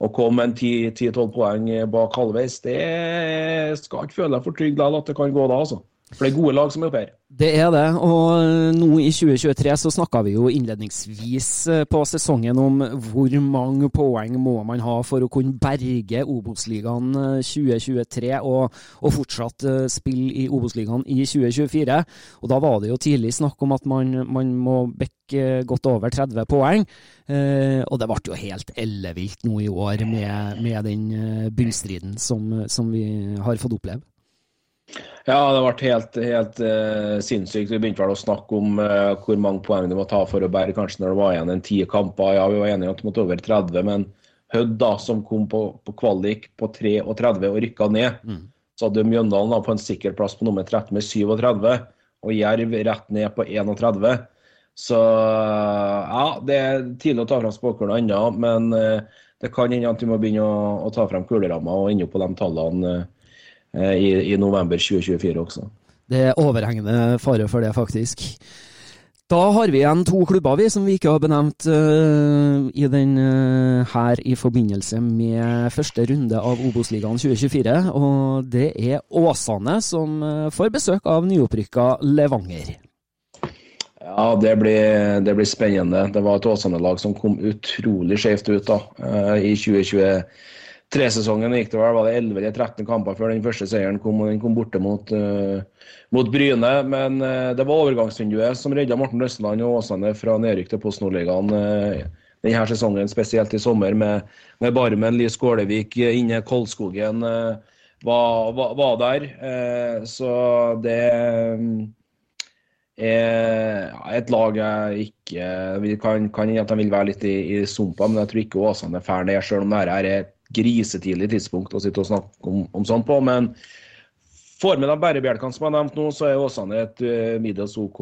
å komme en 10-12 poeng bak halvveis, det skal ikke føle deg for trygg at det kan gå da. altså. For det er gode lag som er oppe her. Det er det, og nå i 2023 så snakka vi jo innledningsvis eh, på sesongen om hvor mange poeng må man ha for å kunne berge Obos-ligaen 2023 eh, og, og, fortsatt eh, spille i Obos-ligaen i 2024. Og da var det jo tidlig snakk om at man, man må bekke godt over 30 poeng. Eh, og det ble jo helt ellevilt nå i år med, med den bunnstriden som, som vi har fått oppleve. Ja, det ble helt, helt uh, sinnssykt. Vi begynte vel å snakke om uh, hvor mange poeng du må ta for å bære, kanskje når det var igjen en ti kamper. Ja, vi var enige om at det måtte over 30, men Hødd, da, som kom på, på kvalik på 33 og rykka ned, mm. så hadde Mjøndalen da, på en sikker plass på nummer 13 med 37, og Jerv rett ned på 31. Så ja, det er tidlig å ta fram spåkula ennå, men uh, det kan hende at vi må begynne å, å ta fram kuleramma og ende opp på de tallene i, i november 2024 også. Det er overhengende fare for det, faktisk. Da har vi igjen to klubber vi som vi ikke har benevnt uh, i den uh, her i forbindelse med første runde av Obos-ligaen 2024. Og det er Åsane som uh, får besøk av nyopprykka Levanger. Ja, det blir, det blir spennende. Det var et Åsane-lag som kom utrolig skjevt ut da, i 2023 tresesongen gikk det vel, var det 11 eller 13 kamper før den første seieren kom, og den kom borte mot, uh, mot Bryne. Men uh, det var overgangsvinduet som redda Morten Østland og Åsane fra nedrykk til Post Nordligaen uh, denne sesongen, spesielt i sommer, med, med Barmen, Lys Skålevik inne. Kolskogen var, var, var, der. så det er et lag jeg ikke kan, kan at de vil være litt i, i sumpa, men jeg tror ikke Åsane er ferdig, selv om dette er et grisetidlig tidspunkt å sitte og snakke om, om sånt på. Men får med de bærebjelkene som jeg har nevnt nå, så er Åsane et uh, middels OK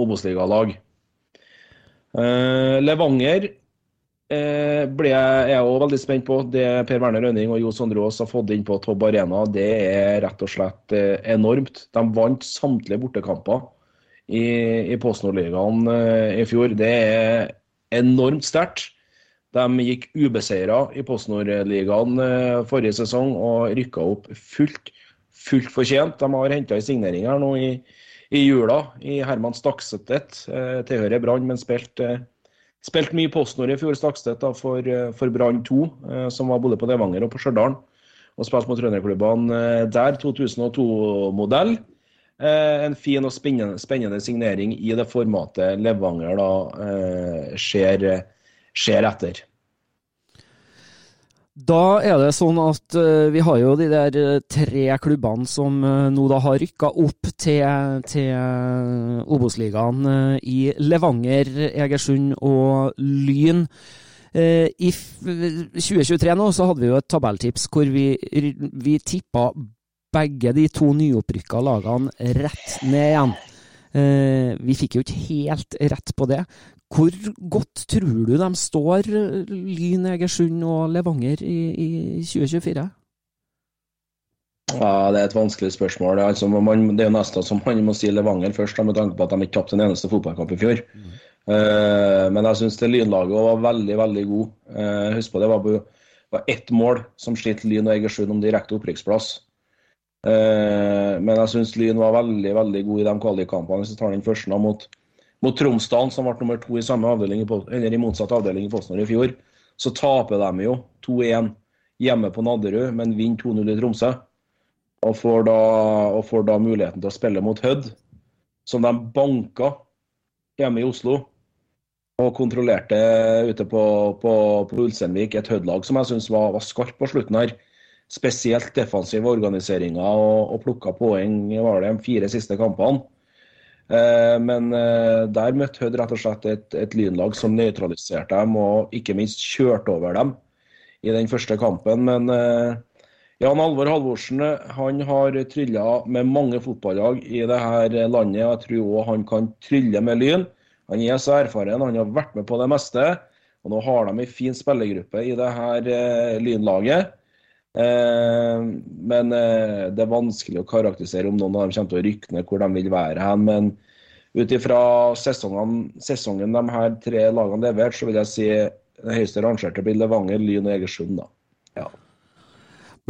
Obos-ligalag. Uh, Levanger uh, ble jeg, jeg også veldig spent på. Det Per Werner Rønning og Jo Sondre Aas har fått inn på Tobb Arena, det er rett og slett uh, enormt. De vant samtlige bortekamper i, i Post Nord-ligaen i fjor. Det er enormt sterkt. De gikk ubeseira i PostNord-ligaen eh, forrige sesong og rykka opp fullt, fullt fortjent. De har henta i signeringer nå i, i, jula i Herman Stakstedt Eh, tilhører Brann, men spilte eh, spilt mye PostNord i fjor, Stakstedt, for, for Brann 2, eh, som var både på Levanger og på Stjørdal. Og spilte mot trønderklubbene der. 2002-modell. Eh, en fin og spennende, spennende, signering i det formatet Levanger da ser skjer etter. Da er det sånn at uh, vi har jo de der uh, tre klubbene som uh, nå da har rykka opp til, til Obos-ligaen i Levanger, Egersund og Lyn. I 2023 nå så hadde vi jo et tabelltips hvor vi, vi tippa begge de to nyopprykka lagene rett ned igjen. Eh, vi fikk jo ikke helt rett på det. Hvor godt tror du de står, Lyn, Egersund og Levanger i, i 2024? Ja, Det er et vanskelig spørsmål. Det er, altså, man, det er jo nesten som man må si Levanger først, med tanke på at de ikke tapte en eneste fotballkamp i fjor. Mm. Uh, men jeg syns Lynlaget var veldig, veldig god. Uh, husk på det var, var ett mål som slitt Lyn og Egersund om direkte opprykksplass. Uh, men jeg syns Lyn var veldig veldig god i de kvalikkampene. Hvis vi tar den første mot, mot Tromsdalen, som ble nummer to i samme avdeling, eller i motsatt avdeling i Fosnor i fjor, så taper de jo 2-1 hjemme på Nadderud, men vinner 2-0 i Tromsø. Og får, da, og får da muligheten til å spille mot Hødd, som de banka hjemme i Oslo. Og kontrollerte ute på, på, på Ulsteinvik et Hødd-lag som jeg syns var, var skarpt på slutten her. Spesielt defensive organiseringer og, og plukka poeng var det de fire siste kampene. Eh, men eh, der møtte Hødd rett og slett et, et lynlag som nøytraliserte dem og ikke minst kjørte over dem i den første kampen. Men eh, Jan Alvor Halvorsen han har trylla med mange fotballag i dette landet. Jeg tror òg han kan trylle med Lyn. Han er så erfaren, han har vært med på det meste. Og Nå har de en fin spillergruppe i dette Lynlaget. Eh, men eh, det er vanskelig å karakterisere om noen av dem kommer til å rykke ned hvor de vil være hen. Men ut ifra sesongen, sesongen de her tre lagene leverte, så vil jeg si det høyeste rangerte blir Levanger, Lyn og Egersund. da. Ja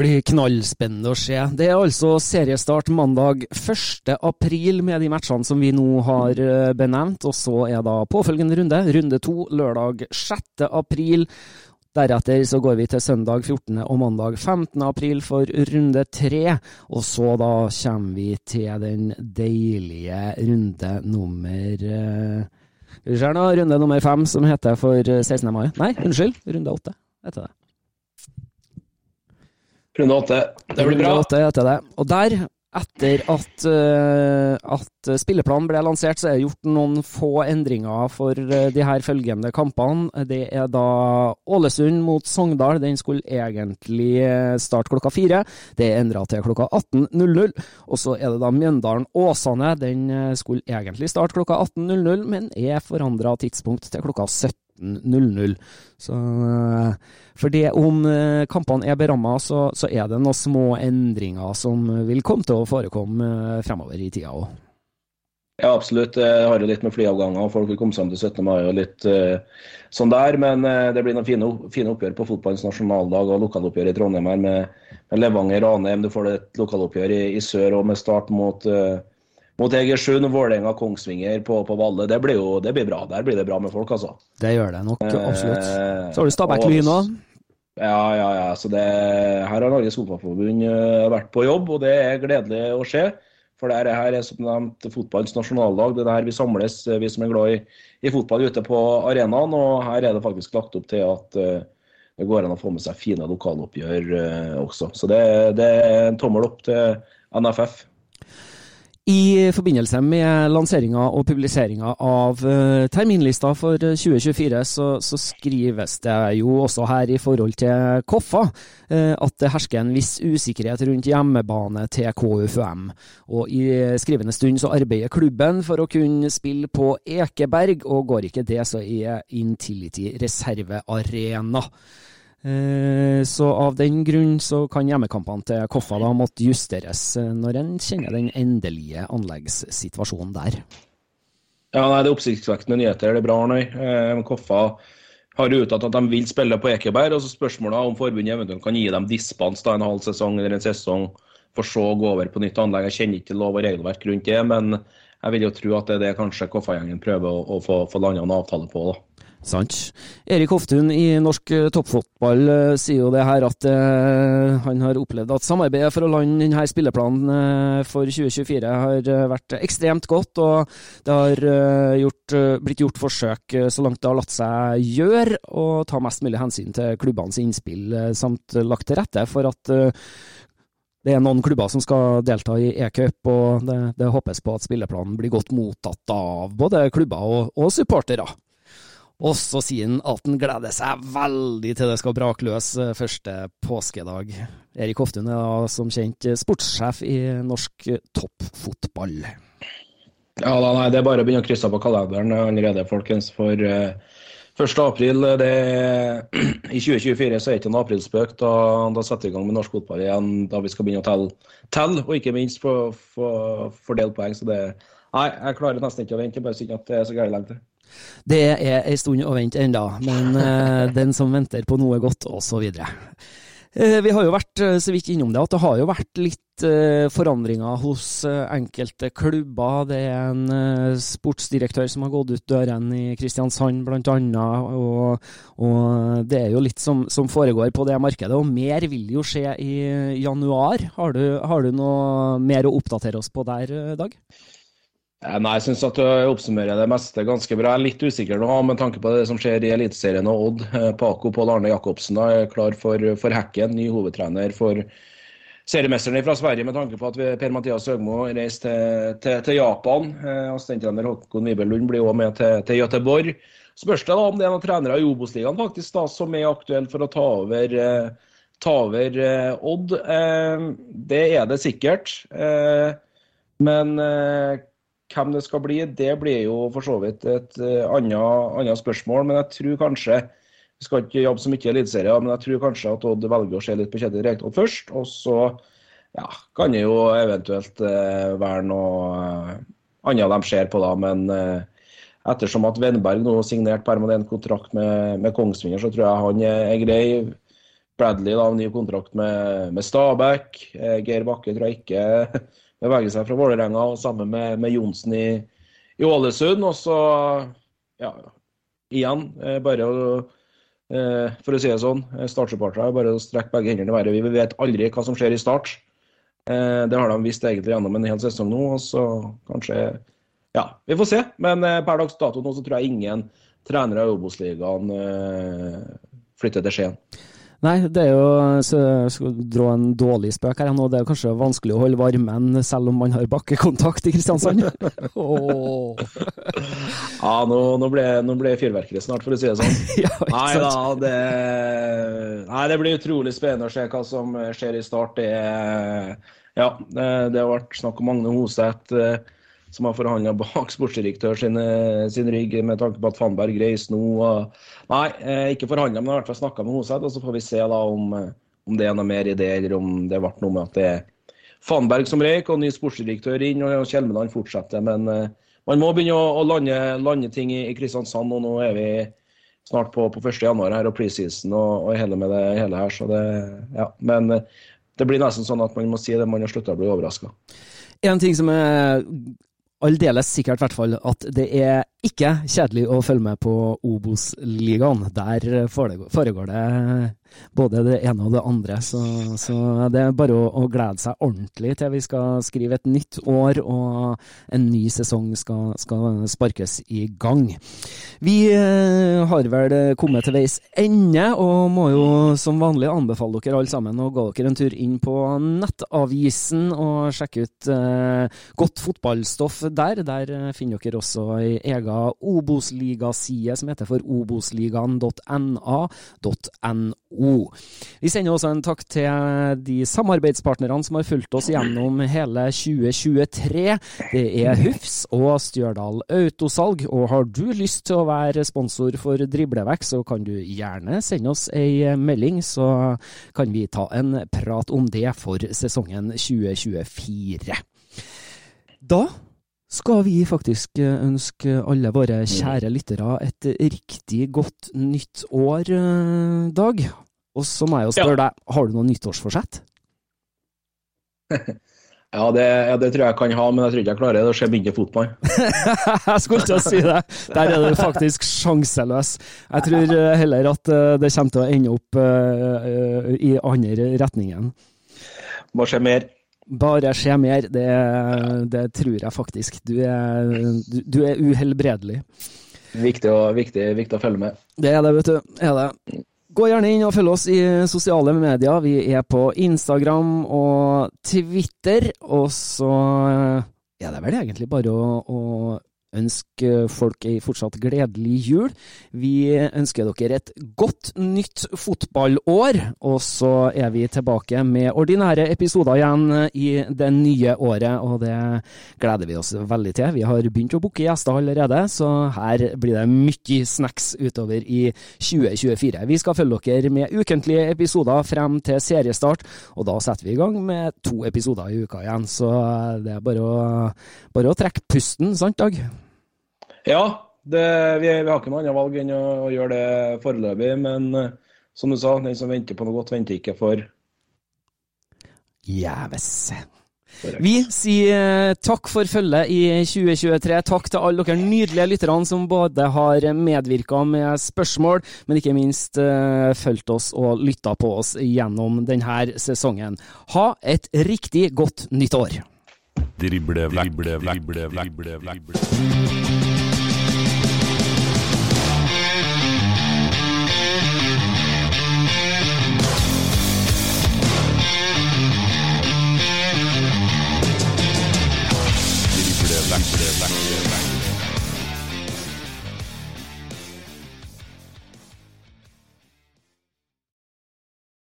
blir knallspennende å se. Det er altså seriestart mandag 1. april med de matchene som vi nå har eh, benevnt. Og så er da påfølgende runde, runde to, lørdag 6. Deretter så går vi til søndag 14. og mandag 15. april for runde tre. Og så da kommer vi til den deilige runde nummer uh, Skal vi se nå, runde nummer fem, som heter for 16. mai. Nei, unnskyld, runde åtte heter det. Runde åtte. Det blir bra. Runde Åtte heter det. Og der, etter at, uh, at, spilleplanen ble lansert, så er det gjort noen få endringer for uh, de her følgende kampene. Det er da Ålesund mot Sogndal. Den skulle egentlig eh, starte klokka fire. Det er endra til klokka 18.00. Og så er det da Mjøndalen-Åsane. Den skulle egentlig starte klokka 18.00, men er forandra tidspunkt til klokka 17. 19.00. Så eh, for det om eh, kampene er beramma, så, så, er det noen små endringer som vil komme til å forekomme eh, fremover i tida òg. Ja, absolutt. Jeg har jo litt med flyavganger, og folk vil komme sammen til 17. mai og litt uh, sånn der. Men uh, det blir noen fine, fine, oppgjør på fotballens nasjonaldag og lokaloppgjør i Trondheim her med, med Levanger og Ranheim. Du får et lokaloppgjør i, i sør og med start mot uh, mot Egersund, Vålerenga, Kongsvinger på, på Valle. Det blir jo det blir bra. Der blir det bra med folk, altså. Det gjør det nok, absolutt. Eh, så har du Stabæk Lyn òg. Ja, ja, ja. Så det, her har Norges Fotballforbund uh, vært på jobb, og det er gledelig å se. For det her er som nevnt fotballens nasjonaldag. Det er der vi samles, eh, vi som er glad i, i fotball ute på arenaen. Og her er det faktisk lagt opp til at uh, det går an å få med seg fine lokaloppgjør uh, også. Så det, det er en tommel opp til NFF. I forbindelse med lanseringa og publiseringa av uh, terminlista for 2024, så, så, skrives det jo også her i forhold til Koffa uh, at det hersker en viss usikkerhet rundt hjemmebane til KUFM. Og i skrivende stund så arbeider klubben for å kunne spille på Ekeberg, og går ikke det, så er Intility reservearena. Eh, så av den grunn så kan hjemmekampene til Koffa da måtte justeres eh, når en kjenner den endelige anleggssituasjonen der. Ja, nei, Det er oppsiktsvekkende nyheter. Det er bra, Arnøy. Eh, Koffa har uttalt at de vil spille på Ekeberg. og så Spørsmålet om forbundet eventuelt kan gi dem dispens da en halv sesong eller en sesong, for så å gå over på nytt anlegg. Jeg kjenner ikke lov og regelverk rundt det, men jeg vil jo tro at det er det kanskje Koffa-gjengen prøver å, å få, få landa en avtale på. da. Sant. Erik Hoftun i norsk eh, toppfotball uh, sier jo det her at uh, han har opplevd at samarbeidet for å lande denne spilleplanen for 2024 har vært ekstremt godt, og det har gjort, blitt gjort forsøk så langt det har latt seg gjøre, å ta mest mulig hensyn til klubbenes innspill, samt lagt til rette for at det er noen klubber som skal delta i e-cup, og det, det, håpes på at spilleplanen blir godt mottatt av både klubber og, og supportere. Og så sier han at han gleder seg veldig til det skal brake løs eh, første påskedag. Erik Hoftun er som kjent sportssjef i norsk toppfotball. Ja, da, nei, Det er bare å begynne å krysse på kalenderen allerede, folkens. For uh, 1. april i 2024 så er det ikke en aprilspøk. Da, da setter vi i gang med norsk fotball igjen. Da vi skal begynne å telle, tell, og ikke minst fordele poeng. Så det, nei, jeg klarer nesten ikke å vente. Bare synd at det er så gærent lenge til. Det er ei stund å vente enda, men uh, den som venter på noe godt, osv. Eh, vi har jo vært eh, så vidt innom det, at det har jo vært litt eh, forandringer hos enkelte klubber. Det er en sportsdirektør som har gått ut dørene i Kristiansand bl.a. Og, og det er jo litt som, som, foregår på det markedet. Og mer vil jo skje i januar. Har du, har du noe mer å oppdatere oss på der, Dag? Eh, nei, jeg syns at du oppsummerer det meste ganske bra. Jeg er litt usikker nå med tanke på det som skjer i Eliteserien og Odd. Eh, Paco Pål Arne Jacobsen er klar for, for hekken, ny hovedtrener for seriemesteren fra Sverige med tanke på at Per-Mathias Høgmo reiser til, til, til, Japan. Eh, Assistenttrener Håkon Wibelund blir òg med til, til Göteborg. Spørs det da om det er noen trenere i Obos-ligaen faktisk da, som er aktuelle for å ta over, ta over Odd. Det er det sikkert. Men hvem det skal bli, det blir jo for så vidt et uh, annet, spørsmål. Men jeg tror kanskje Vi skal ikke jobbe så mye i Eliteserien, men jeg tror kanskje at Odd velger å se litt på Kjetil Rekdal først. Og så ja, kan det jo eventuelt uh, være noe uh, annet de ser på da. Men ettersom at Vennberg nå signerte permanent kontrakt med, med, Kongsvinger, så tror jeg han er grei. Bradley da, ny kontrakt med, med Stabæk. Geir Bakke tror jeg ikke beveger seg fra Vålerenga og sammen med, med Johnsen i, i, Ålesund. Og så, ja, igjen, eh, bare å eh, For å si det sånn, startsupportere er bare å strekke begge hendene i været. Vi vet aldri hva som skjer i start. Det har de visst egentlig gjennom en hel sesong nå. og så kanskje Ja, vi får se. Men per dags dato nå så tror jeg ingen trenere i Obos-ligaen flytter til Skien. Nei, det er jo så jeg skal dra en dårlig spøk her nå. Det er kanskje vanskelig å holde varmen selv om man har bakkekontakt i Kristiansand. oh. ja, nå, nå, ble, nå ble fyrverkeri snart, for å si det sånn. ja, nei da, det, nei, det blir utrolig spennende å se hva som skjer i start. Det, ja, det, det har vært snakk om Magne Hoseth som har forhandla bak sportsdirektør sin, eh, sin, rygg med tanke på at Fannberg reiser nå. Nei, eh, ikke forhandla, men i hvert fall snakka med Hoseth. Og så får vi se da om, eh, om, det er noe mer i det, eller om det ble noe med at det er Fannberg som røyk og ny sportsdirektør inn, og Kjelmeland fortsetter. Men man må begynne å, å lande, lande, ting i, i, Kristiansand, og nå er vi snart på, på 1. januar her og preseason og, og hele med det hele her. Så det, ja. Men det blir nesten sånn at man må si det, man har slutta å bli overraska. En ting som er aldeles sikkert hvert fall at det er ikke kjedelig å følge med på Obos-ligaen. Der foregår det både det ene og det andre. Så, så det er bare å, å, glede seg ordentlig til vi skal skrive et nytt år og en ny sesong skal, skal sparkes i gang. Vi eh, har vel kommet til veis ende, og må jo som vanlig anbefale dere alle sammen å gå dere en tur inn på Nettavisen og sjekke ut eh, godt fotballstoff der. Der finner dere også ei ega Obos-ligaside som heter for obosligaen.na.no. Vi sender også en takk til de samarbeidspartnerne som har fulgt oss gjennom hele 2023. Det er Hufs og Stjørdal Autosalg. Og har du lyst til å være sponsor for Driblevekk, så kan du gjerne sende oss ei melding, så kan vi ta en prat om det for sesongen 2024. Da skal vi faktisk ønske alle våre kjære lyttere et riktig godt nytt år, eh, Dag. Og så må jeg jo spørre ja. deg, har du noe nyttårsforsett? ja, det, ja, det, tror jeg kan ha, men jeg tror ikke jeg klarer det. å se mindre fotball. jeg skulle å si det. Der er du faktisk sjanseløs. Jeg tror eh, heller at eh, det kommer til å ende opp i andre retningen. Må skje mer. Bare skje mer, det, det, tror jeg faktisk. Du er, du, du er uhelbredelig. Viktig, viktig, viktig å følge med. Det er det, vet du. Er det. Gå gjerne inn og følg oss i sosiale medier. Vi er på Instagram og Twitter. Og så er det vel egentlig bare å, å ønske folk ei fortsatt gledelig jul. Vi ønsker dere et godt nytt fotballår, og så er vi tilbake med ordinære episoder igjen i det nye året, og det gleder vi oss veldig til. Vi har begynt å booke gjester allerede, så her blir det mye snacks utover i 2024. Vi skal følge dere med ukentlige episoder frem til seriestart, og da setter vi i gang med to episoder i uka igjen. Så det er bare å, bare å trekke pusten, sant Dag? Ja, det, vi, vi, har ikke noe annet valg enn å, å gjøre det foreløpig. Men uh, som du sa, den som venter på noe godt, venter ikke for Jæves. Vi sier takk for følget i 2023. Takk til alle dere nydelige lytterne som både har medvirka med spørsmål, men ikke minst uh, fulgt oss og lytta på oss gjennom denne sesongen. Ha et riktig godt nytt år! Drible, drible, drible, drible, drible.